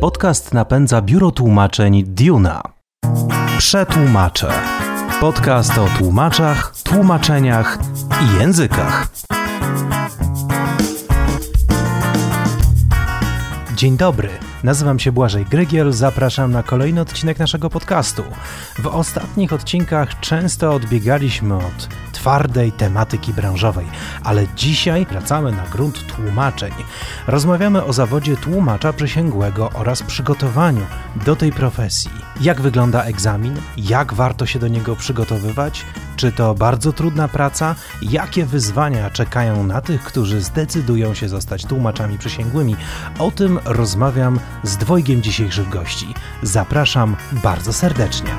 Podcast napędza biuro tłumaczeń Duna. Przetłumaczę. Podcast o tłumaczach, tłumaczeniach i językach. Dzień dobry. Nazywam się Błażej Grygiel, zapraszam na kolejny odcinek naszego podcastu. W ostatnich odcinkach często odbiegaliśmy od twardej tematyki branżowej, ale dzisiaj wracamy na grunt tłumaczeń. Rozmawiamy o zawodzie tłumacza przysięgłego oraz przygotowaniu do tej profesji. Jak wygląda egzamin? Jak warto się do niego przygotowywać? Czy to bardzo trudna praca? Jakie wyzwania czekają na tych, którzy zdecydują się zostać tłumaczami przysięgłymi? O tym rozmawiam z dwojgiem dzisiejszych gości. Zapraszam bardzo serdecznie.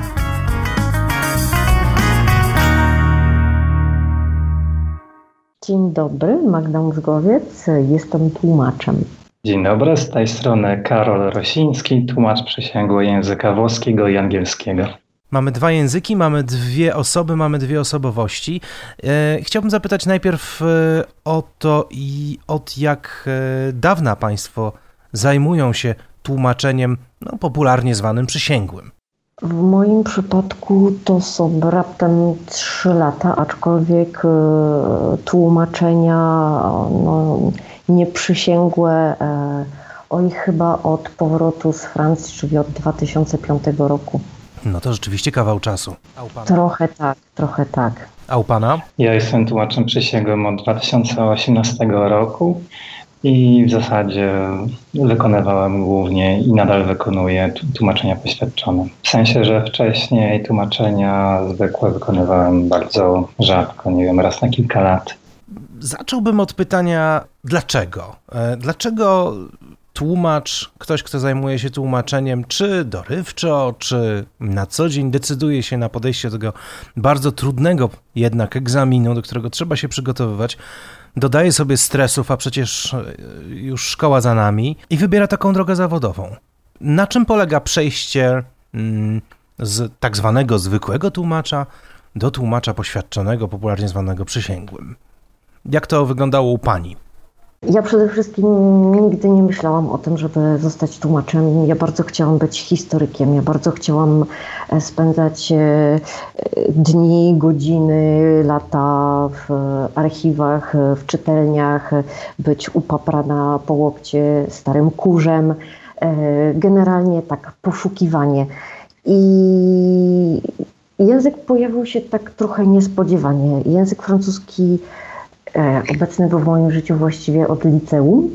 Dzień dobry, Magda Mózgowiec, jestem tłumaczem. Dzień dobry, z tej strony Karol Rosiński, tłumacz przysięgły języka włoskiego i angielskiego. Mamy dwa języki, mamy dwie osoby, mamy dwie osobowości. E, chciałbym zapytać najpierw e, o to, i od jak e, dawna Państwo zajmują się tłumaczeniem no, popularnie zwanym przysięgłym. W moim przypadku to są raptem 3 lata, aczkolwiek e, tłumaczenia no, nieprzysięgłe, e, oj chyba od powrotu z Francji, czyli od 2005 roku. No to rzeczywiście kawał czasu. Trochę tak, trochę tak. A u Pana? Ja jestem tłumaczem przysięgłym od 2018 roku i w zasadzie wykonywałem głównie i nadal wykonuję tłumaczenia poświadczone. W sensie, że wcześniej tłumaczenia zwykłe wykonywałem bardzo rzadko, nie wiem, raz na kilka lat. Zacząłbym od pytania dlaczego? E, dlaczego tłumacz, ktoś, kto zajmuje się tłumaczeniem, czy dorywczo, czy na co dzień, decyduje się na podejście do tego bardzo trudnego jednak egzaminu, do którego trzeba się przygotowywać, dodaje sobie stresów, a przecież e, już szkoła za nami, i wybiera taką drogę zawodową. Na czym polega przejście mm, z tak zwanego zwykłego tłumacza do tłumacza poświadczonego, popularnie zwanego przysięgłym? Jak to wyglądało u pani? Ja przede wszystkim nigdy nie myślałam o tym, żeby zostać tłumaczem. Ja bardzo chciałam być historykiem. Ja bardzo chciałam e, spędzać e, dni, godziny, lata w archiwach, w czytelniach, być upaprana po łokcie starym kurzem. E, generalnie tak poszukiwanie. I język pojawił się tak trochę niespodziewanie. Język francuski E, obecny był w moim życiu właściwie od liceum.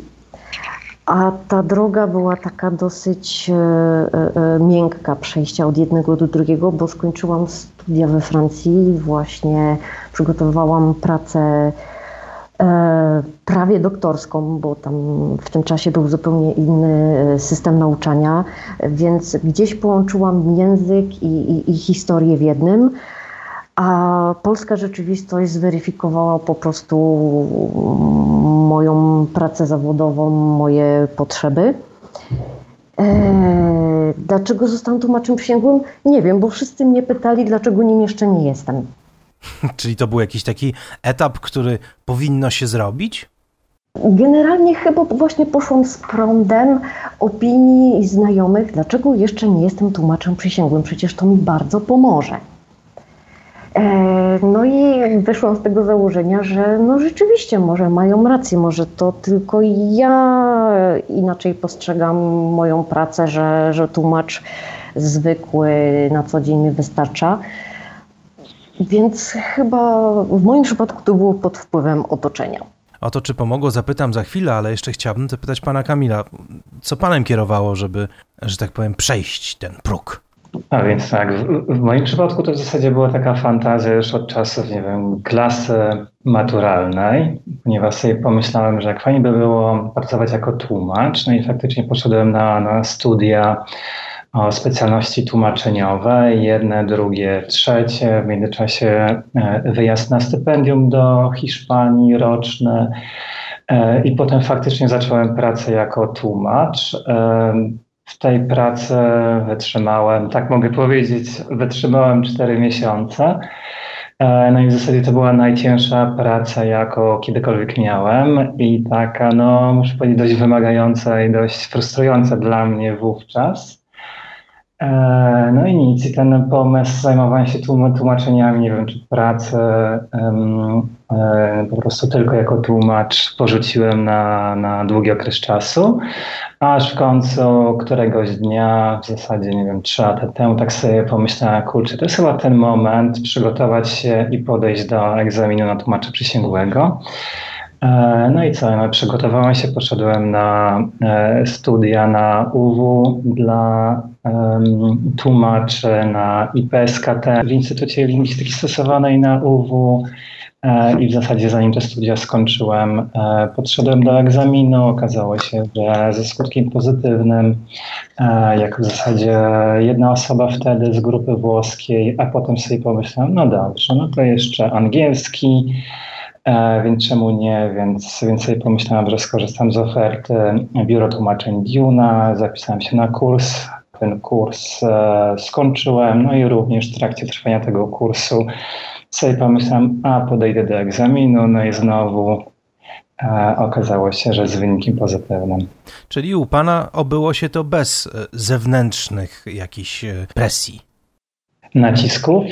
A ta droga była taka dosyć e, e, miękka przejścia od jednego do drugiego, bo skończyłam studia we Francji, właśnie przygotowywałam pracę prawie doktorską, bo tam w tym czasie był zupełnie inny system nauczania, więc gdzieś połączyłam język i, i, i historię w jednym. A polska rzeczywistość zweryfikowała po prostu moją pracę zawodową, moje potrzeby. Eee, dlaczego zostałam tłumaczem przysięgłym? Nie wiem, bo wszyscy mnie pytali, dlaczego nim jeszcze nie jestem. Czyli to był jakiś taki etap, który powinno się zrobić? Generalnie chyba właśnie poszłam z prądem opinii znajomych, dlaczego jeszcze nie jestem tłumaczem przysięgłym. Przecież to mi bardzo pomoże. E, no i wyszłam z tego założenia, że no rzeczywiście może mają rację, może to tylko ja inaczej postrzegam moją pracę, że, że tłumacz zwykły na co dzień mi wystarcza. Więc chyba w moim przypadku to było pod wpływem otoczenia. O to, czy pomogło, zapytam za chwilę, ale jeszcze chciałbym zapytać pana Kamila, co panem kierowało, żeby, że tak powiem, przejść ten próg? A więc tak, w, w, moim przypadku to w zasadzie była taka fantazja już od czasów, nie wiem, klasy maturalnej, ponieważ sobie pomyślałem, że jak fajnie by było pracować jako tłumacz, no i faktycznie poszedłem na, na studia o specjalności tłumaczeniowe, jedne, drugie, trzecie, w międzyczasie e, wyjazd na stypendium do Hiszpanii roczny e, i potem faktycznie zacząłem pracę jako tłumacz. W tej pracy wytrzymałem, tak mogę powiedzieć, wytrzymałem 4 miesiące. E, no i w zasadzie to była najcięższa praca, jaką kiedykolwiek miałem i taka, no muszę powiedzieć, dość wymagająca i dość frustrująca dla mnie wówczas. E, no i nic, i ten pomysł zajmowania się tłumaczeniami, nie wiem, czy pracę e, po prostu tylko jako tłumacz porzuciłem na, na długi okres czasu, aż w końcu któregoś dnia, w zasadzie nie wiem, trzy lata temu, tak sobie pomyślałem, kurczę, to jest chyba ten moment przygotować się i podejść do egzaminu na tłumacza przysięgłego. E, no i co, no, przygotowałem się, poszedłem na e, studia na UW dla um, tłumaczy na IPSKT w Instytucie Lingwistyki Stosowanej na UW e, i w zasadzie zanim te studia skończyłem, podszedłem do egzaminu. Okazało się, że ze skutkiem pozytywnym, jak w zasadzie jedna osoba wtedy z grupy włoskiej, a potem sobie pomyślałem, no dobrze, no to jeszcze angielski, E, więc czemu nie? Więc, więc sobie pomyślałem, że skorzystam z oferty Biuro Tłumaczeń Duna, zapisałem się na kurs. Ten kurs e, skończyłem, no i również w trakcie trwania tego kursu sobie pomyślałem, a podejdę do egzaminu, no i znowu e, okazało się, że z wynikiem pozytywnym. Czyli u Pana obyło się to bez zewnętrznych jakichś presji? Nacisków.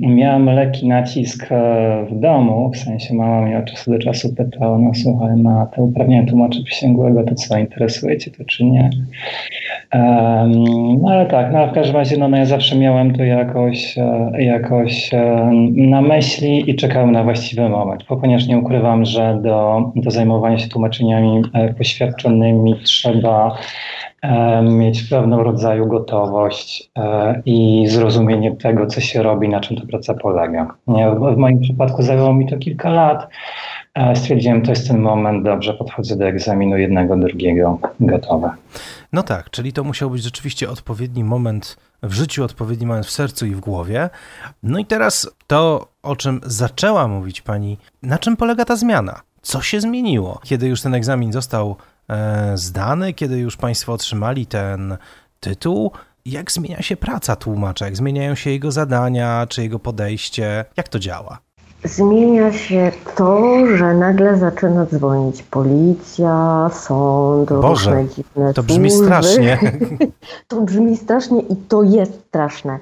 Miałem lekki nacisk e, w domu, w sensie mama mnie od czasu do czasu pytała, no słuchaj, ma te uprawnienia tłumacza przysięgłego, to co, interesuje cię to czy nie? No ale tak, no w każdym razie no, no ja zawsze miałem to jakoś, e, jakoś na myśli i czekałem na właściwy moment, ponieważ nie ukrywam, że do, do zajmowania się tłumaczeniami e, poświadczonymi trzeba mieć pewnego rodzaju gotowość e, i zrozumienie tego, co się robi, na czym ta praca polega. W moim przypadku zajęło mi to kilka lat. E, stwierdziłem, to jest ten moment, dobrze, podchodzę do egzaminu jednego, drugiego, gotowe. No tak, czyli to musiał być rzeczywiście odpowiedni moment w życiu, odpowiedni moment w sercu i w głowie. No i teraz to, o czym zaczęła mówić pani, na czym polega ta zmiana? Co się zmieniło, kiedy już ten egzamin został zdany, kiedy już Państwo otrzymali ten tytuł? Jak zmienia się praca tłumacza? Jak zmieniają się jego zadania, czy jego podejście? Jak to działa? Zmienia się to, że nagle zaczyna dzwonić policja, sąd, Boże, różne dziwne To brzmi służby. strasznie. to brzmi strasznie i to jest straszne.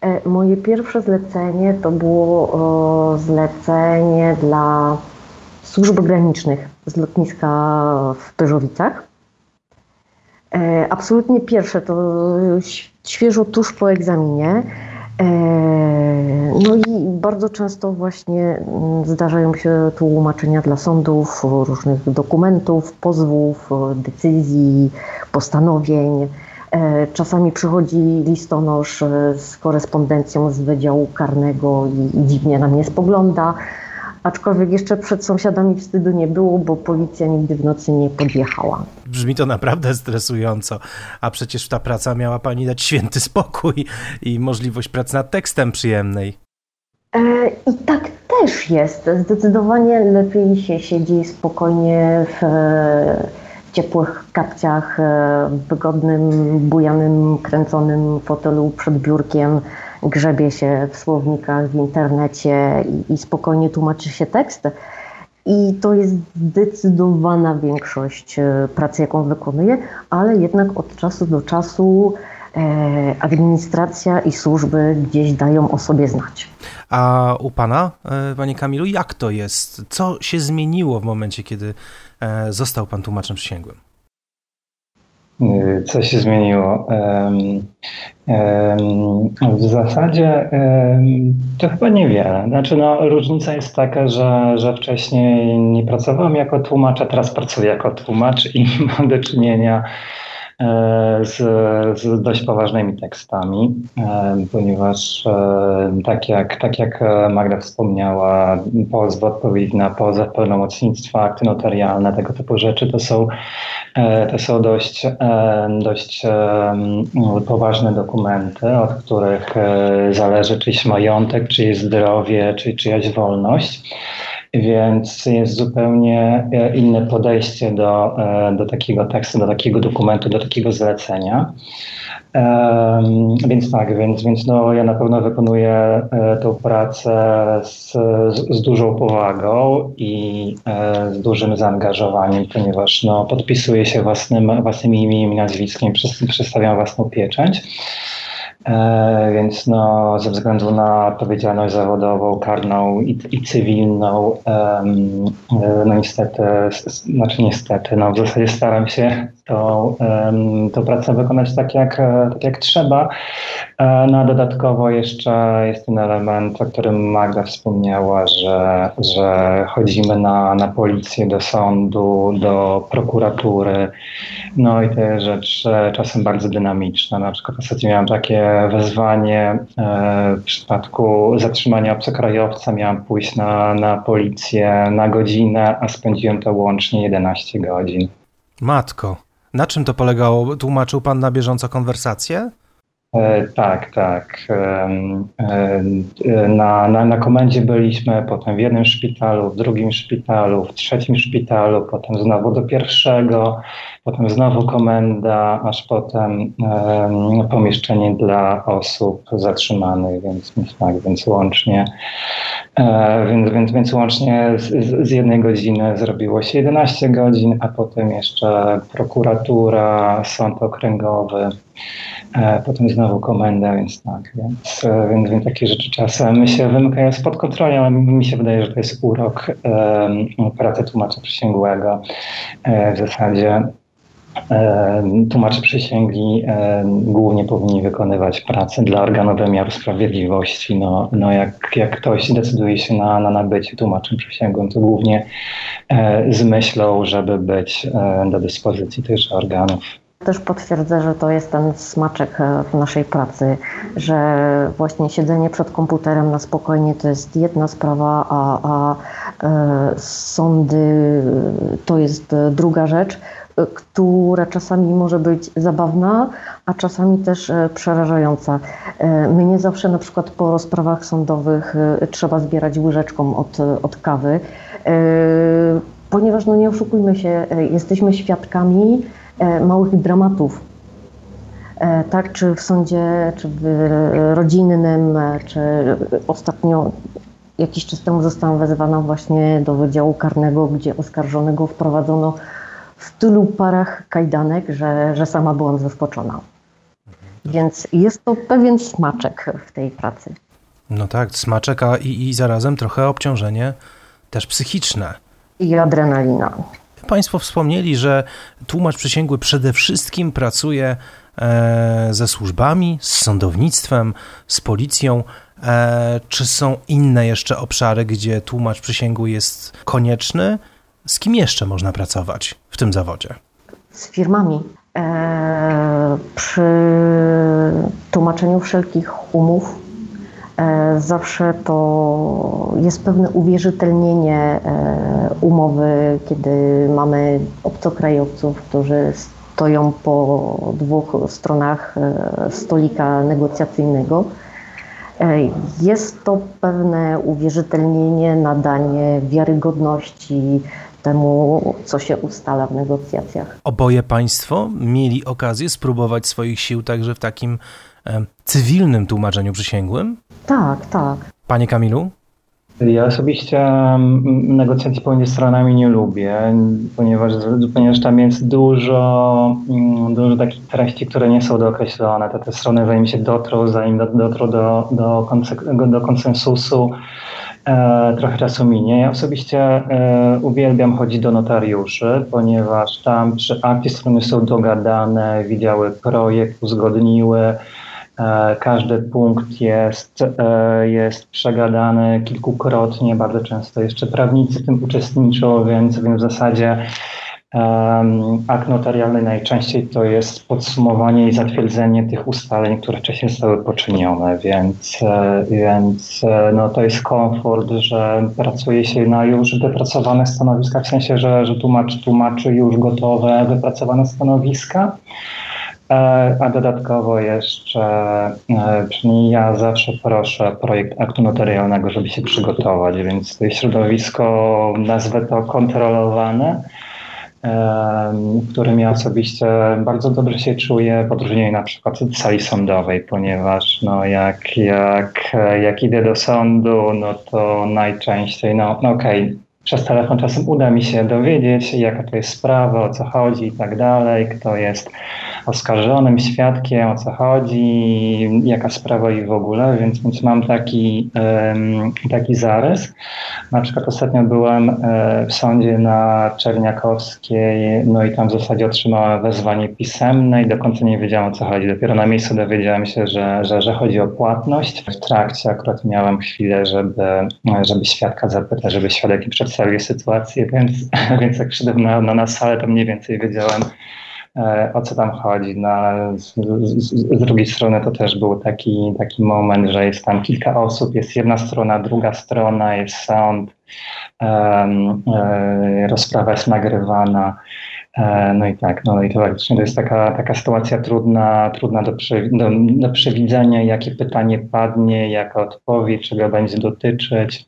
E, moje pierwsze zlecenie to było zlecenie dla służb granicznych z lotniska w Pyrzowicach. E, absolutnie pierwsze to świeżo tuż po egzaminie. E, no i bardzo często właśnie mm, zdarzają się tłumaczenia dla sądów, różnych dokumentów, pozwów, decyzji, postanowień. E, czasami przychodzi listonosz z korespondencją z Wydziału Karnego i, i dziwnie na mnie spogląda. Aczkolwiek jeszcze przed sąsiadami wstydu nie było, bo policja nigdy w nocy nie podjechała. Brzmi to naprawdę stresująco, a przecież ta praca miała pani dać święty spokój i możliwość pracy nad tekstem przyjemnej. E, I tak też jest. Zdecydowanie lepiej się siedzi spokojnie w, w ciepłych kapciach, e, w wygodnym, bujanym, kręconym fotelu przed biurkiem grzebie się w słownikach, w internecie i, i spokojnie tłumaczy się tekst. I to jest zdecydowana większość e, pracy, jaką wykonuję, ale jednak od czasu do czasu e, administracja i służby gdzieś dają o sobie znać. A u pana, e, panie Kamilu, jak to jest? Co się zmieniło w momencie, kiedy został pan tłumaczem przysięgłym? Y, co się zmieniło? W zasadzie to chyba niewiele. Znaczy, no, różnica jest taka, że, że wcześniej nie pracowałem jako tłumacz, a teraz pracuję jako tłumacz i mam do czynienia z, z dość poważnymi tekstami, e, ponieważ e, tak jak, tak jak Magda wspomniała, pozw, odpowiedź na pozew, pełnomocnictwa, akty notarialne, tego typu rzeczy to są, to są dość, dość poważne dokumenty, od których zależy czyjś majątek, czyjeś zdrowie, czy czyjaś wolność. Więc jest zupełnie inne podejście do, do takiego tekstu, do takiego dokumentu, do takiego zlecenia. Więc tak, więc, więc no, ja na pewno wykonuję e, tą pracę z, z, dużą powagą i e, z dużym zaangażowaniem, ponieważ no, podpisuję się własnym, własnymi imieniem i nazwiskiem, przedstawiam własną pieczęć. E, więc no, ze względu na odpowiedzialność zawodową, karną i, i cywilną, no niestety, znaczy niestety, no w zasadzie staram się tą, tą pracę wykonać tak jak, tak jak trzeba. E, no a dodatkowo jeszcze jest ten element, o którym Magda wspomniała, że, że chodzimy na, na policję, do sądu, do prokuratury. No i to jest rzecz czasem bardzo dynamiczna. Na przykład ostatnio miałam takie wezwanie e, w przypadku zatrzymania obcokrajowca. Miałam pójść na, na policję na godzinę, a spędziłem to łącznie 11 godzin. Matko, na czym to polegało? Tłumaczył pan na bieżąco konwersację? E, tak, tak. E, e, na, na, na komendzie byliśmy, potem w jednym szpitalu, w drugim szpitalu, w trzecim szpitalu, potem znowu do pierwszego, potem znowu komenda, aż potem pomieszczenie dla osób zatrzymanych, więc tak, więc łącznie, więc, więc, więc łącznie z, z jednej godziny zrobiło się 11 godzin, a potem jeszcze prokuratura, sąd okręgowy. E, potem znowu komenda, więc tak, więc, e, więc, więc takie rzeczy czasem się wymykają spod kontroli, ale mi się wydaje, że to jest urok pracy tłumacza przysięgłego. E, w zasadzie Tłumacze przysięgli głównie powinni wykonywać pracę dla organu wymiaru sprawiedliwości. No, no jak, jak ktoś decyduje się na, na nabycie tłumaczem przysięgłym, to głównie z myślą, żeby być do dyspozycji tychże organów. Też potwierdzę, że to jest ten smaczek e, w naszej pracy, że właśnie siedzenie przed komputerem na spokojnie to jest jedna sprawa, a, a e, sądy to jest druga rzecz, e, która czasami może być zabawna, a czasami też przerażająca. Mnie zawsze na przykład po rozprawach sądowych trzeba zbierać łyżeczką od, od kawy, ponieważ no nie oszukujmy się, jesteśmy świadkami E, małych dramatów. E, tak, czy w sądzie, czy w rodzinnym, e, czy ostatnio jakiś czas temu zostałam wezwana właśnie do wydziału karnego, gdzie oskarżonego wprowadzono w tylu parach kajdanek, że, że sama byłam zaskoczona. Więc jest to pewien smaczek w tej pracy. No tak, smaczek, a i, i zarazem trochę obciążenie też psychiczne. I adrenalina. Państwo wspomnieli, że tłumacz przysięgły przede wszystkim pracuje e, ze służbami, z sądownictwem, z policją. E, czy są inne jeszcze obszary, gdzie tłumacz przysięgły jest konieczny? Z kim jeszcze można pracować w tym zawodzie? Z firmami. E, przy tłumaczeniu wszelkich umów zawsze to jest pewne uwierzytelnienie e, umowy, kiedy mamy obcokrajowców, którzy stoją po dwóch stronach e, stolika negocjacyjnego. Jest to pewne uwierzytelnienie, nadanie wiarygodności temu, co się ustala w negocjacjach. Oboje państwo mieli okazję spróbować swoich sił także w takim cywilnym tłumaczeniu przysięgłym? Tak, tak. Panie Kamilu? Ja osobiście negocjacji pomiędzy stronami nie lubię, ponieważ, ponieważ tam jest dużo, mm, dużo takich treści, które nie są dookreślone. Te, te strony, zanim się dotrą, zanim dotrą do, do, do konsensusu, e, trochę czasu minie. Ja osobiście e, uwielbiam chodzić do notariuszy, ponieważ tam przy akcie strony są dogadane, widziały projekt, uzgodniły, E, każdy punkt jest, e, jest przegadany kilkukrotnie, bardzo często jeszcze prawnicy w tym uczestniczą, więc, więc w zasadzie um, akt notarialny najczęściej to jest podsumowanie i zatwierdzenie tych ustaleń, które wcześniej zostały poczynione, więc, e, więc no, to jest komfort, że pracuje się na już wypracowane stanowiska, w sensie, że, że tłumacz tłumaczy już gotowe, wypracowane stanowiska. E, a dodatkowo jeszcze, e, ja zawsze proszę projekt aktu notarialnego, żeby się przygotować, więc to jest środowisko, nazwę to kontrolowane, w którym ja osobiście bardzo dobrze się czuję w odróżnieniu na przykład od sali sądowej, ponieważ no jak, jak, jak idę do sądu, no to najczęściej, no, no okej, okay, przez telefon czasem uda mi się dowiedzieć, jaka to jest sprawa, o co chodzi i tak dalej, kto jest oskarżonym, świadkiem, o co chodzi, jaka sprawa i w ogóle, więc, więc mam taki, taki zarys. Na przykład ostatnio byłem e, w sądzie na Czerniakowskiej, no i tam w zasadzie otrzymałem wezwanie pisemne i do końca nie wiedziałem o co chodzi. Dopiero na miejscu dowiedziałem się, że, że, że chodzi o płatność. W trakcie akurat miałem chwilę, żeby, żeby świadka zapytać, żeby świadek mi przedstawił sytuację, więc, więc jak przyszedłem na, na, na salę, to mniej więcej wiedziałem, o co tam chodzi. No, z, z, z, drugiej strony to też był taki, taki moment, że jest tam kilka osób, jest jedna strona, druga strona, jest sąd, um, e, rozprawa jest nagrywana. E, no i tak, no i to faktycznie to jest taka, taka sytuacja trudna, trudna do, przy, do, do przewidzenia, jakie pytanie padnie, jaka odpowiedź, czego będzie dotyczyć.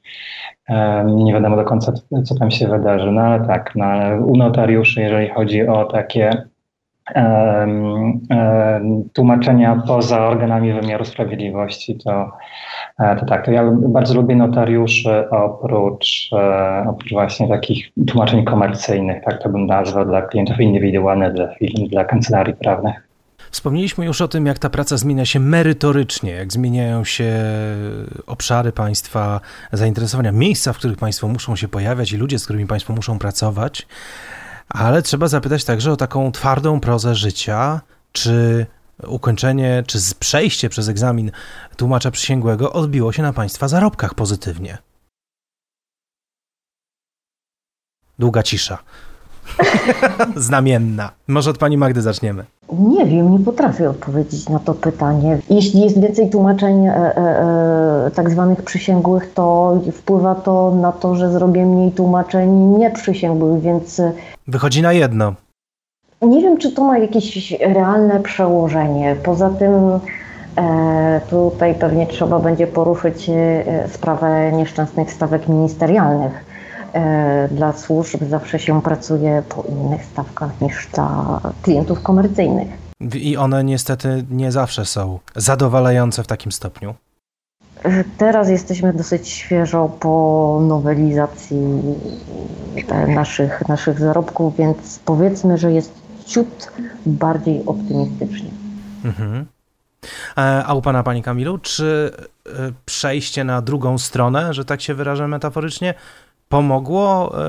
Nie wiadomo do końca, co tam się wydarzy. No ale tak, no, ale u notariuszy, jeżeli chodzi o takie tłumaczenia poza organami wymiaru sprawiedliwości, to, e, to tak, to ja bardzo lubię notariuszy oprócz, e, oprócz właśnie takich tłumaczeń komercyjnych, tak to bym nazwał dla klientów indywidualnych, dla firm, dla kancelarii prawnych. Wspomnieliśmy już o tym, jak ta praca zmienia się merytorycznie, jak zmieniają się obszary państwa zainteresowania, miejsca, w których państwo muszą się pojawiać i ludzie, z którymi państwo muszą pracować. Ale trzeba zapytać także o taką twardą prozę życia, czy ukończenie, czy przejście przez egzamin tłumacza przysięgłego odbiło się na Państwa zarobkach pozytywnie. Długa cisza. Znamienna. Może od pani Magdy zaczniemy. Nie wiem, nie potrafię odpowiedzieć na to pytanie. Jeśli jest więcej tłumaczeń e, e, e, tak zwanych przysięgłych, to wpływa to na to, że zrobię mniej tłumaczeń nieprzysięgłych, więc. E, Wychodzi na jedno. Nie wiem, czy to ma jakieś realne przełożenie. Poza tym e, tutaj pewnie trzeba będzie poruszyć e, sprawę nieszczęsnych stawek ministerialnych dla służb zawsze się pracuje po innych stawkach niż dla klientów komercyjnych. I one niestety nie zawsze są zadowalające w takim stopniu. E, teraz jesteśmy dosyć świeżo po nowelizacji e, naszych, naszych zarobków, więc powiedzmy, że jest ciut bardziej optymistycznie. Mhm. A u pana, pani Kamilu, czy przejście na drugą stronę, że tak się wyrażę metaforycznie, pomogło, e,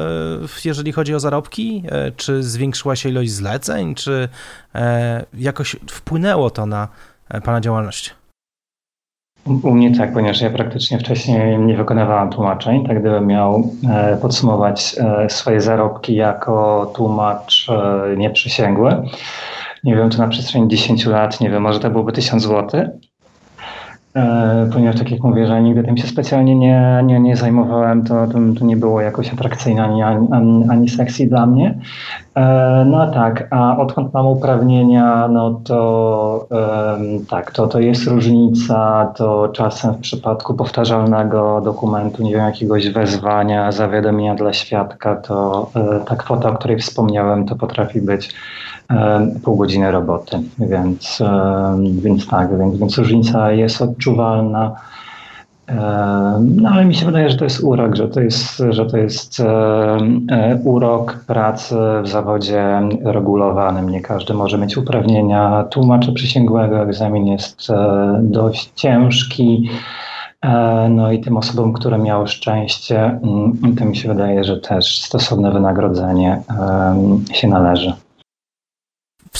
jeżeli chodzi o zarobki? E, czy zwiększyła się ilość zleceń? Czy e, jakoś wpłynęło to na Pana działalność? U mnie tak, ponieważ ja praktycznie wcześniej nie wykonywałam tłumaczeń. Tak gdybym miał podsumować swoje zarobki jako tłumacz nieprzysięgły, nie wiem, czy na przestrzeni 10 lat, nie wiem, może to byłoby 1000 zł, ponieważ tak jak mówię, że nigdy tym się specjalnie nie, nie, nie zajmowałem, to, to, to nie było jakoś atrakcyjne ani, ani, ani sexy dla mnie. E, no tak, a odkąd mam uprawnienia, no to tak, to, to jest różnica, to czasem w przypadku powtarzalnego dokumentu, nie wiem, jakiegoś wezwania, zawiadomienia dla świadka, to e, ta kwota, o której wspomniałem, to potrafi być pół godziny roboty, więc, więc tak, więc, więc różnica jest odczuwalna. No ale mi się wydaje, że to jest urok, że to jest, że to jest e, urok pracy w zawodzie regulowanym. Nie każdy może mieć uprawnienia tłumacza przysięgłego. Egzamin jest e, dość ciężki. E, no i tym osobom, które miały szczęście, mm, to mi się wydaje, że też stosowne wynagrodzenie się należy.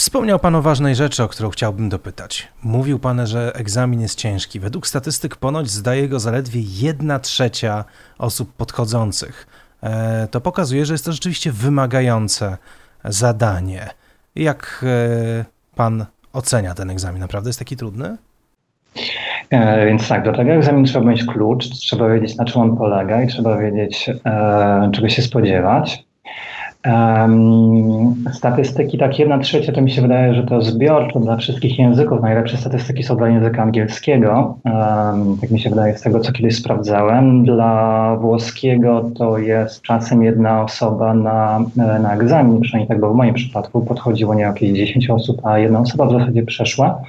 Wspomniał Pan o ważnej rzeczy, o którą chciałbym dopytać. Mówił Pan, że egzamin jest ciężki. Według statystyk ponoć zdaje go zaledwie jedna trzecia osób podchodzących. E, to pokazuje, że jest to rzeczywiście wymagające zadanie. Jak e, Pan ocenia ten egzamin? Naprawdę jest taki trudny? E, więc tak, do tego egzaminu trzeba mieć klucz, trzeba wiedzieć na czym on polega i trzeba wiedzieć, czego się spodziewać. Um, statystyki, tak jedna trzecia to mi się wydaje, że to zbiorczo dla wszystkich języków. Najlepsze statystyki są dla języka angielskiego. Um, tak mi się wydaje z tego, co kiedyś sprawdzałem. Dla włoskiego to jest czasem jedna osoba na, na egzamin, przynajmniej tak było w moim przypadku. Podchodziło nie jakieś 10 osób, a jedna osoba w zasadzie przeszła.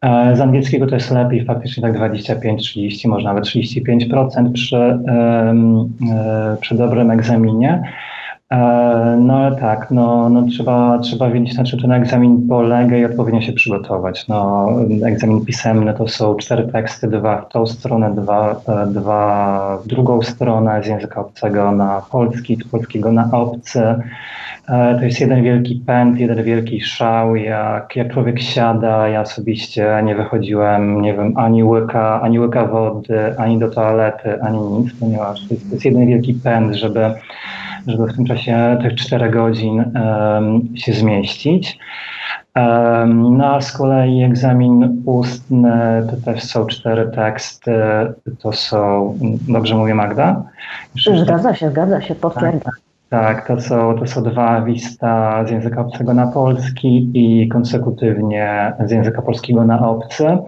E, z angielskiego to jest lepiej, faktycznie tak 25-30, może nawet 35% przy, e, przy dobrym egzaminie. E, no tak, no, no trzeba, trzeba wiedzieć, na czym ten egzamin polega i odpowiednio się przygotować. No, egzamin pisemny to są cztery teksty, dwa w tą stronę, dwa, dwa w drugą stronę, z języka obcego na polski, z polskiego na obcy. E, to jest jeden wielki pęd, jeden wielki szał. Jak, jak człowiek siada, ja osobiście nie wychodziłem, nie wiem, ani łyka, ani łyka wody, ani do toalety, ani nic, ponieważ to jest, to jest jeden wielki pęd, żeby, żeby w tym czasie tych czterech godzin się zmieścić. No a z kolei egzamin ustny to też są cztery teksty, to są, dobrze mówię Magda? Zgadza się, zgadza się, potwierdzam. Tak, tak, to są, to są dwa wista z języka obcego na polski i konsekutywnie z języka polskiego na obcy.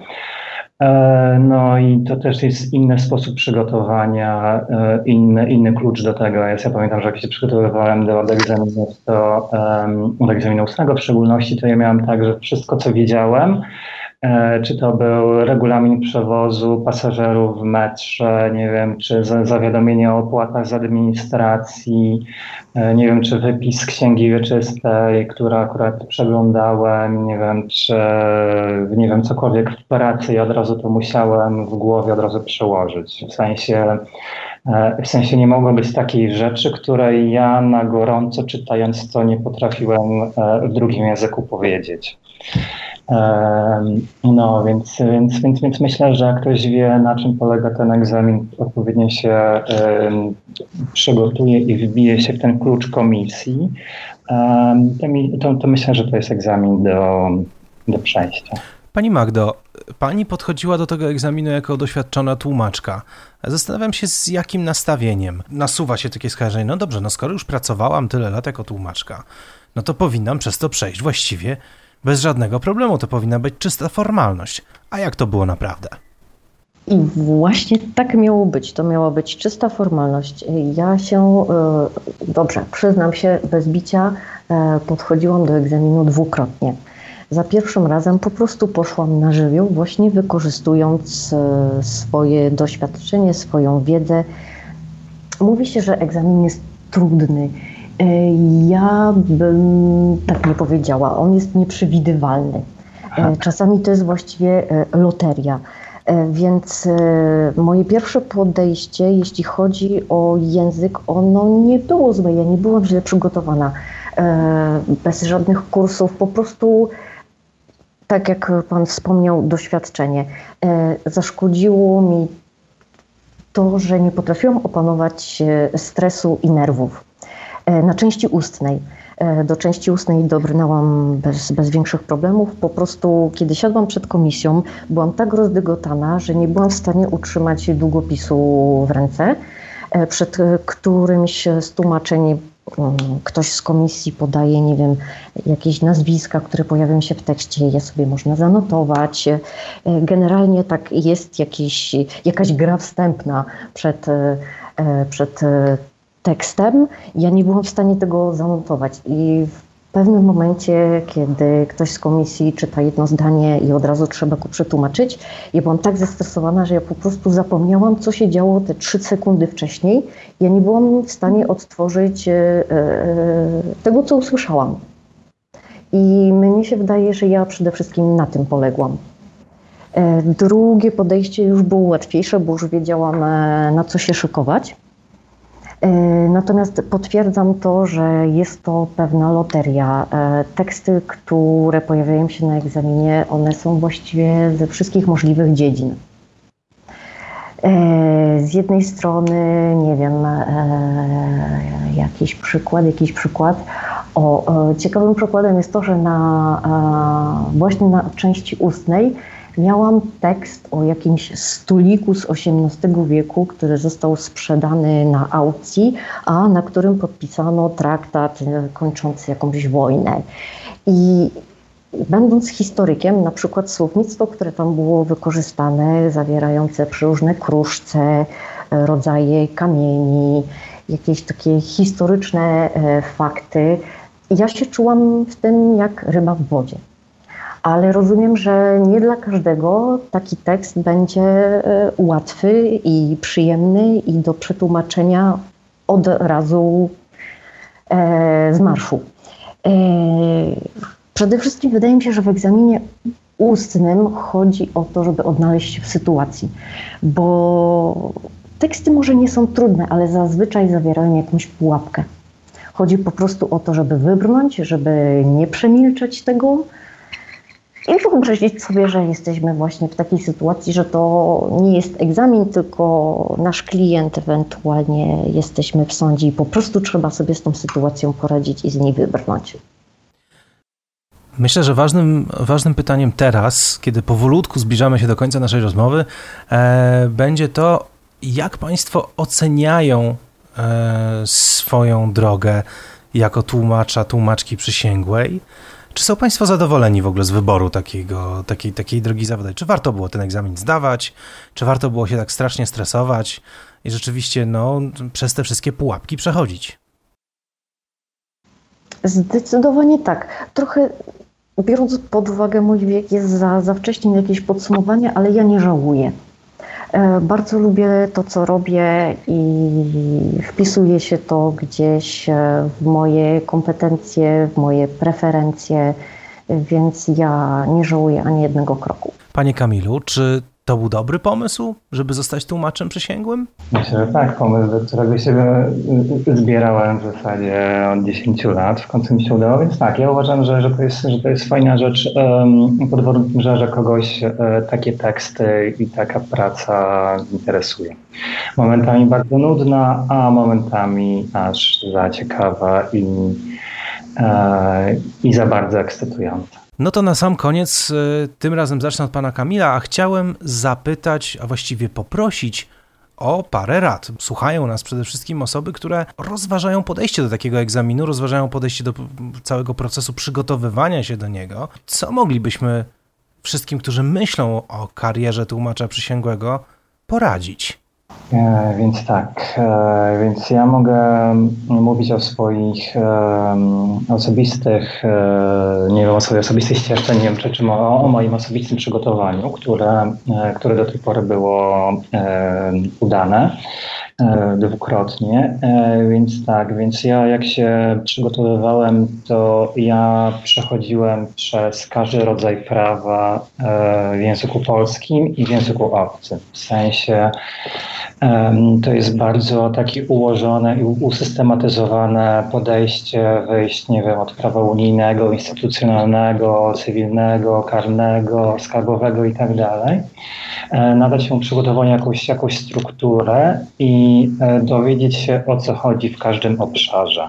E, no i to też jest inny sposób przygotowania, e, inny, inny klucz do tego. Ja pamiętam, że jak się przygotowywałem do, egzaminu, to do egzaminu ustnego w szczególności, to ja miałem tak, że wszystko co wiedziałem, czy to był regulamin przewozu pasażerów w metrze, nie wiem, czy zawiadomienie o opłatach z administracji, e, nie wiem, czy wypis księgi wieczystej, która akurat przeglądałem, nie wiem, czy nie wiem, cokolwiek w pracy i od razu to musiałem w głowie od razu przełożyć. W sensie, e, w sensie nie mogło być takiej rzeczy, której ja na gorąco czytając to nie potrafiłem w drugim języku powiedzieć. No, więc, więc, więc, więc myślę, że jak ktoś wie, na czym polega ten egzamin, odpowiednio się przygotuje i wbije się w ten klucz komisji, to, mi, to, to, myślę, że to jest egzamin do, do przejścia. Pani Magdo, pani podchodziła do tego egzaminu jako doświadczona tłumaczka. Zastanawiam się, z jakim nastawieniem nasuwa się takie skojarzenie. No dobrze, no skoro już pracowałam tyle lat jako tłumaczka, no to powinnam przez to przejść właściwie bez żadnego problemu. To powinna być czysta formalność. A jak to było naprawdę? I właśnie tak miało być. To miała być czysta formalność. Ja się, e, dobrze, przyznam się, bez bicia e, podchodziłam do egzaminu dwukrotnie. Za pierwszym razem po prostu poszłam na żywioł, właśnie wykorzystując e, swoje doświadczenie, swoją wiedzę. Mówi się, że egzamin jest trudny ja bym tak nie powiedziała. On jest nieprzewidywalny. E, czasami to jest właściwie e, loteria. Więc moje pierwsze podejście, jeśli chodzi o język, ono nie było złe. Ja nie byłam źle przygotowana. Bez żadnych kursów, po prostu, tak jak Pan wspomniał, doświadczenie. Zaszkodziło mi to, że nie potrafiłam opanować stresu i nerwów. E, na części ustnej. E, do części ustnej dobrnęłam bez, bez większych problemów. Po prostu, kiedy siadłam przed komisją, byłam tak rozdygotana, że nie byłam w stanie utrzymać długopisu w ręce, e, przed którymś z tłumaczeń mm, ktoś z komisji podaje, nie wiem, jakieś nazwiska, które pojawią się w tekście, je sobie można zanotować. Generalnie tak jest jakieś, jakaś gra wstępna przed, przed tekstem. Ja nie byłam w stanie tego zanotować i w pewnym momencie, kiedy ktoś z komisji czyta jedno zdanie i od razu trzeba go przetłumaczyć, ja byłam tak zestresowana, że ja po prostu zapomniałam, co się działo te trzy sekundy wcześniej. Ja nie byłam w stanie odtworzyć e, e, tego, co usłyszałam. I mnie się wydaje, że ja przede wszystkim na tym poległam. E, drugie podejście już było łatwiejsze, bo już wiedziałam, na co się szykować. E, natomiast potwierdzam to, że jest to pewna loteria. E, teksty, które pojawiają się na egzaminie, one są właściwie ze wszystkich możliwych dziedzin. E, z jednej strony, nie wiem, jakiś przykład, jakiś przykład. O, ciekawym przykładem jest to, że na, właśnie na części ustnej Miałam tekst o jakimś stoliku z XVIII wieku, który został sprzedany na aukcji, a na którym podpisano traktat kończący jakąś wojnę. I Będąc historykiem, na przykład słownictwo, które tam było wykorzystane, zawierające przeróżne kruszce, rodzaje kamieni, jakieś takie historyczne e, fakty, ja się czułam w tym jak ryba w wodzie. Ale rozumiem, że nie dla każdego taki tekst będzie e, łatwy i przyjemny i do przetłumaczenia od razu e, z marszu. Przede wszystkim wydaje mi się, że w egzaminie ustnym chodzi o to, żeby odnaleźć się w sytuacji, bo teksty może nie są trudne, ale zazwyczaj zawierają jakąś pułapkę. Chodzi po prostu o to, żeby wybrnąć, żeby nie przemilczeć tego i wyobrazić sobie, że jesteśmy właśnie w takiej sytuacji, że to nie jest egzamin, tylko nasz klient, ewentualnie jesteśmy w sądzie i po prostu trzeba sobie z tą sytuacją poradzić i z niej wybrnąć. Myślę, że ważnym, ważnym pytaniem teraz, kiedy powolutku zbliżamy się do końca naszej rozmowy, e, będzie to, jak Państwo oceniają e, swoją drogę jako tłumacza, tłumaczki przysięgłej. Czy są Państwo zadowoleni w ogóle z wyboru takiego, takiej, takiej drogi zawodowej? Czy warto było ten egzamin zdawać? Czy warto było się tak strasznie stresować i rzeczywiście no, przez te wszystkie pułapki przechodzić? Zdecydowanie tak. Trochę biorąc pod uwagę mój wiek, jest za, za wcześnie jakieś podsumowanie, ale ja nie żałuję. E, bardzo lubię to, co robię i wpisuje się to gdzieś e, w moje kompetencje, w moje preferencje, więc ja nie żałuję ani jednego kroku. Panie Kamilu, czy to był dobry pomysł, żeby zostać tłumaczem przysięgłym? Myślę, że tak. Pomysł, do którego się y, zbierałem w zasadzie od 10 lat. W końcu mi się udało, więc tak, ja uważam, że, że, to, jest, że to jest fajna rzecz pod warunkiem, że, że kogoś e, takie teksty i taka praca interesuje. Momentami bardzo nudna, a momentami aż za ciekawa i, e, i za bardzo ekscytująca. No to na sam koniec, e, tym razem zacznę od pana Kamila, a chciałem zapytać, a właściwie poprosić o parę rad. Słuchają nas przede wszystkim osoby, które rozważają podejście do takiego egzaminu, rozważają podejście do całego procesu przygotowywania się do niego. Co moglibyśmy wszystkim, którzy myślą o karierze tłumacza przysięgłego, poradzić? E, więc tak, e, więc ja mogę mówić o swoich e, osobistych, nie wiem, o swojej osobistej ścieżce, nie wiem, czy, czy o, o moim osobistym przygotowaniu, które, które do tej pory było udane dwukrotnie. Więc tak, więc ja jak się przygotowywałem, to ja przechodziłem przez każdy rodzaj prawa w języku polskim i w języku obcym. W sensie to jest bardzo takie ułożone i usystematyzowane podejście, wyjść, nie wiem, od prawa unijnego, instytucjonalnego, cywilnego, karnego, skarbowego i tak dalej. E, nadać się przygotowanie jakąś, jakąś strukturę i e, dowiedzieć się, o co chodzi w każdym obszarze.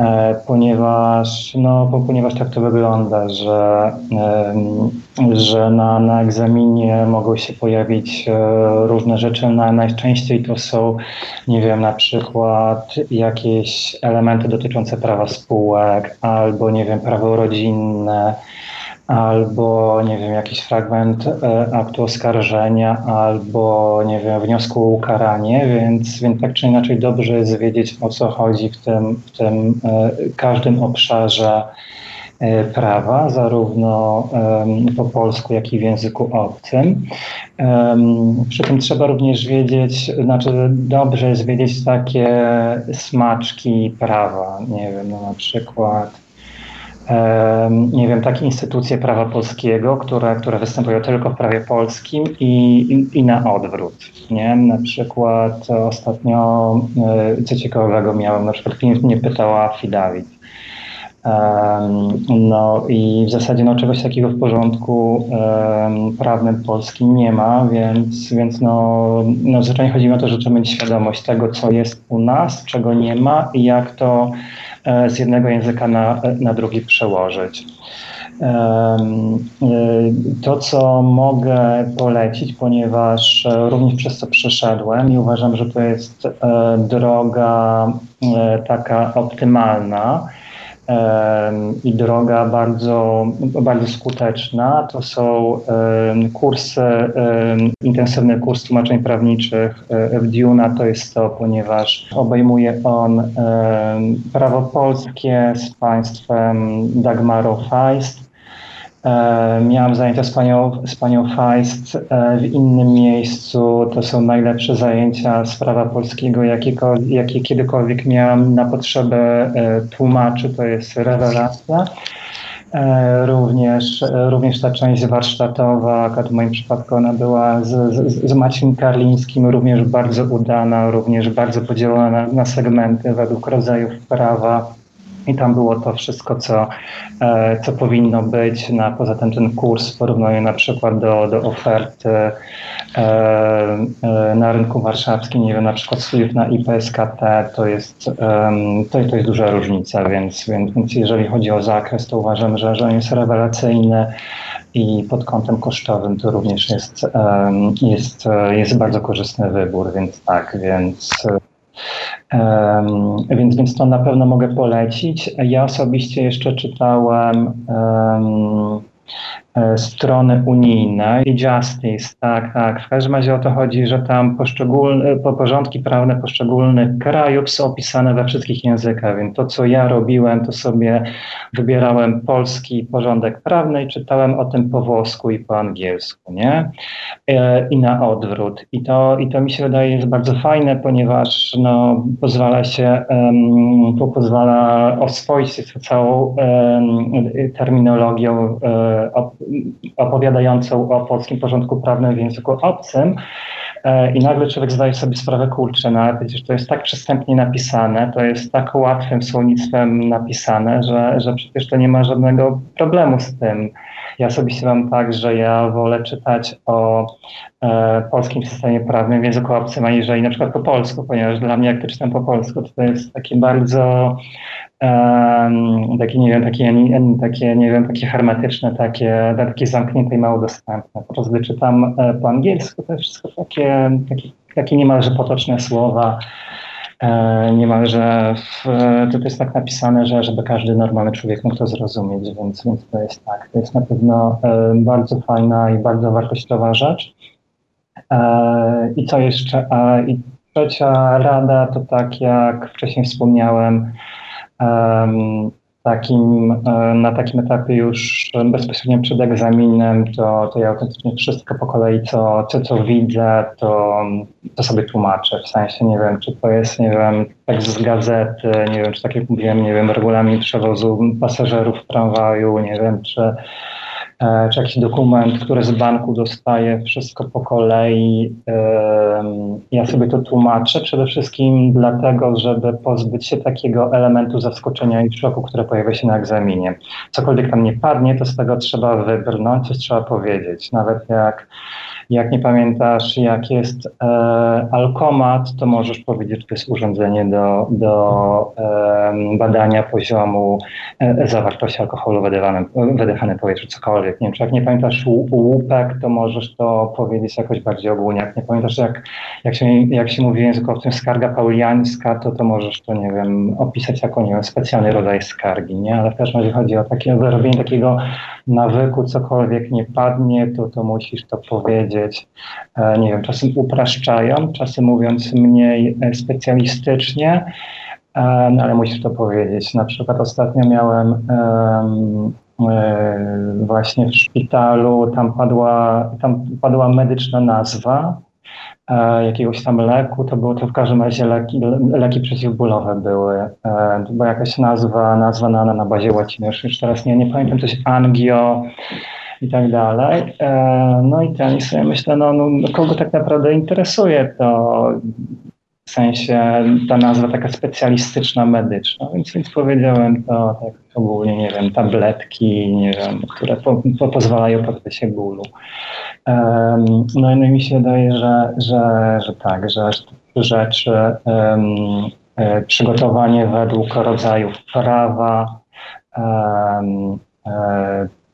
E, ponieważ, no, ponieważ tak to wygląda, że, że na, na egzaminie mogą się pojawić e, różne rzeczy. Na, najczęściej to są, nie wiem, na przykład jakieś elementy dotyczące prawa spółek albo, nie wiem, prawo rodzinne albo, nie wiem, jakiś fragment e, aktu oskarżenia, albo, nie wiem, wniosku o ukaranie, więc, więc tak czy inaczej dobrze jest wiedzieć, o co chodzi w tym, w tym e, każdym obszarze e, prawa, zarówno po polsku, jak i w języku obcym. Przy tym trzeba również wiedzieć, znaczy dobrze jest wiedzieć takie smaczki prawa, nie wiem, no na przykład nie wiem, takie instytucje prawa polskiego, które, które występują tylko w prawie polskim i, i, i na odwrót. Nie? Na przykład ostatnio, e, co ciekawego miałem, na przykład klient mnie pytała Fidawit. No i w zasadzie no, czegoś takiego w porządku prawnym polskim nie ma, więc, więc no, no zwyczajnie chodzi o to, że trzeba mieć świadomość tego, co jest u nas, czego nie ma i jak to z jednego języka na, na drugi przełożyć. To, co mogę polecić, ponieważ również przez to przeszedłem i uważam, że to jest droga taka optymalna, i droga bardzo, bardzo skuteczna. To są kursy, intensywny kurs tłumaczeń prawniczych w Duna. To jest to, ponieważ obejmuje on prawo polskie z państwem Dagmarą Feist E, miałam zajęcia z panią, z panią Feist e, w innym miejscu. To są najlepsze zajęcia z prawa polskiego, jakie, kiedykolwiek miałam na potrzeby e, tłumaczy. To jest rewelacja. Również, również ta część warsztatowa, w moim przypadku ona była z, z, z Maciem Karlińskim, również bardzo udana, również bardzo podzielona na, na segmenty według rodzajów prawa i tam było to wszystko, co, e, co powinno być. Na, poza tym ten kurs porównuje na przykład do, do oferty e, e, na rynku warszawskim, nie wiem, na przykład studiów na IPSKT, to jest, to, to jest duża różnica, więc, więc, więc jeżeli chodzi o zakres, to uważam, że, że on jest rewelacyjny i pod kątem kosztowym to również jest, jest, jest bardzo korzystny wybór, więc tak, więc więc, więc to na pewno mogę polecić. Ja osobiście jeszcze czytałem strony unijne i Justice, tak, tak. W każdym razie o to chodzi, że tam poszczególne, porządki prawne poszczególnych krajów są opisane we wszystkich językach, więc to, co ja robiłem, to sobie wybierałem polski porządek prawny i czytałem o tym po włosku i po angielsku, nie? E, I na odwrót. I to, i to mi się wydaje jest bardzo fajne, ponieważ no, pozwala się, um, pozwala oswoić się z całą um, terminologią um, opowiadającą o polskim porządku prawnym w języku obcym. E, I nagle człowiek zdaje sobie sprawę, kurczę, no ale przecież to jest tak przystępnie napisane, to jest tak łatwym słownictwem napisane, że, że przecież to nie ma żadnego problemu z tym. Ja osobiście mam tak, że ja wolę czytać o e, polskim systemie prawnym w języku obcym, aniżeli na przykład po polsku, ponieważ dla mnie, jak to czytam po polsku, to, to jest takie bardzo takie, nie wiem, takie, takie, nie wiem, takie hermetyczne, takie, takie zamknięte i mało dostępne. Po prostu gdy czytam e, po angielsku, to jest wszystko takie, takie, takie niemalże potoczne słowa, e, niemalże w, to jest tak napisane, że żeby każdy normalny człowiek mógł to zrozumieć, więc, więc to jest tak. To jest na pewno e, bardzo fajna i bardzo wartościowa rzecz. I co jeszcze? I trzecia rada to tak jak wcześniej wspomniałem, takim, e, na takim etapie już bezpośrednio przed egzaminem, to, to ja autentycznie wszystko po kolei, co, co, co widzę, to, to sobie tłumaczę. W sensie nie wiem, czy to jest, nie wiem, tekst z gazety, nie wiem, czy tak jak mówiłem, nie wiem, regulamin przewozu pasażerów w tramwaju, nie wiem, czy czy jakiś dokument, który z banku dostaję, wszystko po kolei. Ja sobie to tłumaczę przede wszystkim dlatego, żeby pozbyć się takiego elementu zaskoczenia i szoku, które pojawia się na egzaminie. Cokolwiek tam nie padnie, to z tego trzeba wybrnąć, coś trzeba powiedzieć. Nawet jak jak nie pamiętasz, jak jest e, alkomat, to możesz powiedzieć, że to jest urządzenie do, do e, badania poziomu e, zawartości alkoholu wydywanym, wydychanym powietrzu, cokolwiek. Nie wiem, czy jak nie pamiętasz łupek, to możesz to powiedzieć jakoś bardziej ogólnie. Jak nie pamiętasz, jak, jak, się, jak się mówi językowcem skarga pauliańska, to to możesz to, nie wiem, opisać jako, nie wiem, specjalny rodzaj skargi, nie? Ale też razie chodzi o takie wyrobienie takiego nawyku, cokolwiek nie padnie, to, to musisz to powiedzieć. E, nie wiem, czasem upraszczają, czasem mówiąc mniej e, specjalistycznie, e, no ale musisz to powiedzieć. Na przykład ostatnio miałem właśnie w szpitalu, tam padła, tam padła medyczna nazwa jakiegoś tam leku, to było to w każdym razie leki, leki przeciwbólowe były. To była jakaś nazwa, nazwa na, na bazie łaciny, już, już teraz nie, nie pamiętam, coś angio, i tak dalej. E, no i ten, sobie myślę, no, no, no, kogo tak naprawdę interesuje to w sensie ta nazwa taka specjalistyczna, medyczna, więc, więc powiedziałem to tak ogólnie, nie wiem, tabletki, nie wiem, które po, po pozwalają się bólu. Um, no i mi się wydaje, że, że, że tak, że rzeczy, um, przygotowanie według rodzajów prawa, um,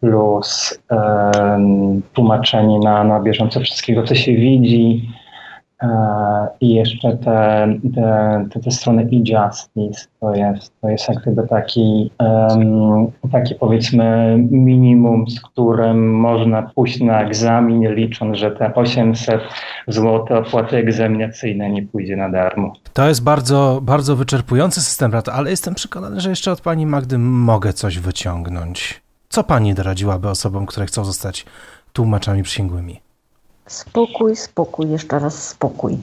plus tłumaczenie na, na bieżąco wszystkiego, co się widzi, E, I jeszcze te, te, te, te strony e-justice to jest, to jest jak gdyby taki, um, taki powiedzmy minimum, z którym można pójść na egzamin, licząc, że te 800 zł opłaty egzaminacyjne nie pójdzie na darmo. To jest bardzo, bardzo wyczerpujący system ale jestem przekonany, że jeszcze od pani Magdy mogę coś wyciągnąć. Co pani doradziłaby osobom, które chcą zostać tłumaczami przysięgłymi? Spokój, spokój, jeszcze raz spokój.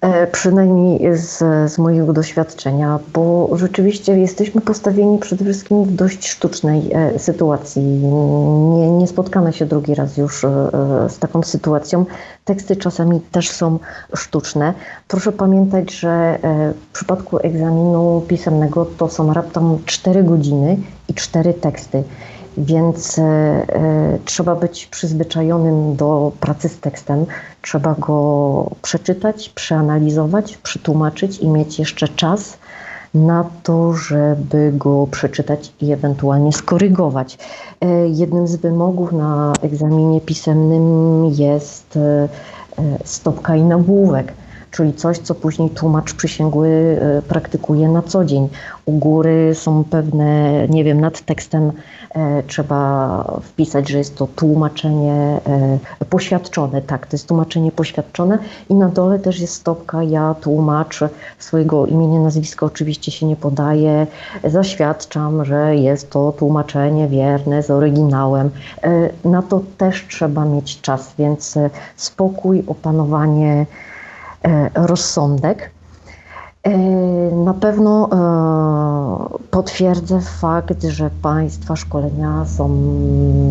E, przynajmniej z, z mojego doświadczenia, bo rzeczywiście jesteśmy postawieni przede wszystkim w dość sztucznej e, sytuacji. Nie, nie spotkamy się drugi raz już e, z taką sytuacją. Teksty czasami też są sztuczne. Proszę pamiętać, że w przypadku egzaminu pisemnego to są raptem 4 godziny i 4 teksty więc e, e, trzeba być przyzwyczajonym do pracy z tekstem. Trzeba go przeczytać, przeanalizować, przetłumaczyć i mieć jeszcze czas na to, żeby go przeczytać i ewentualnie skorygować. E, jednym z wymogów na egzaminie pisemnym jest stopka i nagłówek czyli coś, co później tłumacz przysięgły praktykuje na co dzień. U góry są pewne, nie wiem, nad tekstem E, trzeba wpisać, że jest to tłumaczenie e, poświadczone, tak, to jest tłumaczenie poświadczone i na dole też jest stopka ja tłumaczę swojego imienia, nazwiska oczywiście się nie podaje, zaświadczam, że jest to tłumaczenie wierne z oryginałem. E, na to też trzeba mieć czas, więc spokój, opanowanie, rozsądek. E, na pewno e, potwierdzę fakt, że Państwa szkolenia są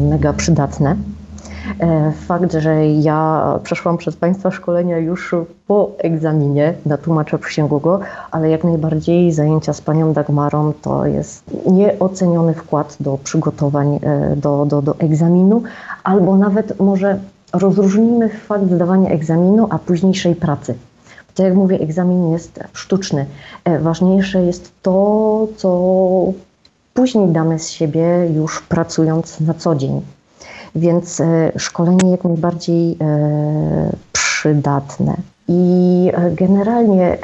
mega przydatne. E, fakt, że ja przeszłam przez Państwa szkolenia już po egzaminie na tłumacza przysięgłego, ale jak najbardziej zajęcia z Panią Dagmarą to jest nieoceniony wkład do przygotowań do, do, do egzaminu, albo nawet może rozróżnimy fakt zdawania egzaminu, a późniejszej pracy tak jak mówię, egzamin jest sztuczny. E, ważniejsze jest to, co później damy z siebie już pracując na co dzień. Więc e, szkolenie jak najbardziej e, przydatne. I generalnie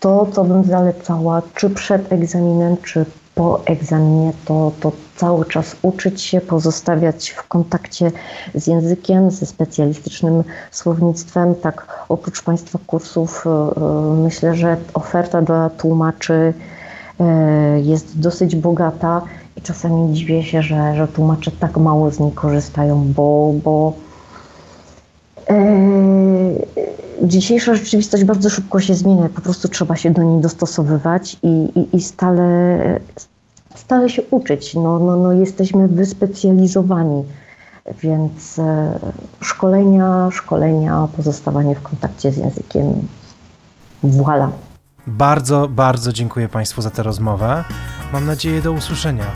to, co bym zalecała, czy przed egzaminem, czy po egzaminie, to, to cały czas uczyć się, pozostawiać w kontakcie z językiem, ze specjalistycznym słownictwem. Tak, oprócz Państwa kursów, e, e, myślę, że oferta dla tłumaczy e, jest dosyć bogata i czasami dziwię się, że, że tłumacze tak mało z niej korzystają, bo, bo dzisiejsza rzeczywistość bardzo szybko się zmienia, po prostu trzeba się do niej dostosowywać i, i, i stale, stale się uczyć. No, no, no jesteśmy wyspecjalizowani, więc e, szkolenia, szkolenia, pozostawanie w kontakcie z językiem. Voila. Bardzo, bardzo dziękuję Państwu za tę rozmowę. Mam nadzieję do usłyszenia.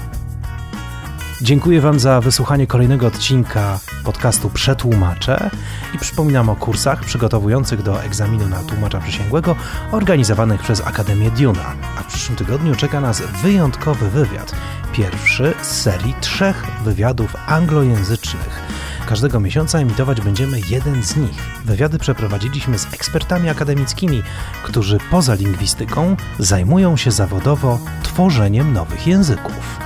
Dziękuję Wam za wysłuchanie kolejnego odcinka podcastu Przetłumaczę i przypominam o kursach przygotowujących do egzaminu na tłumacza przysięgłego organizowanych przez Akademię Duna. A w przyszłym tygodniu czeka nas wyjątkowy wywiad. Pierwszy z serii trzech wywiadów anglojęzycznych. Każdego miesiąca emitować będziemy jeden z nich. Wywiady przeprowadziliśmy z ekspertami akademickimi, którzy poza lingwistyką zajmują się zawodowo tworzeniem nowych języków.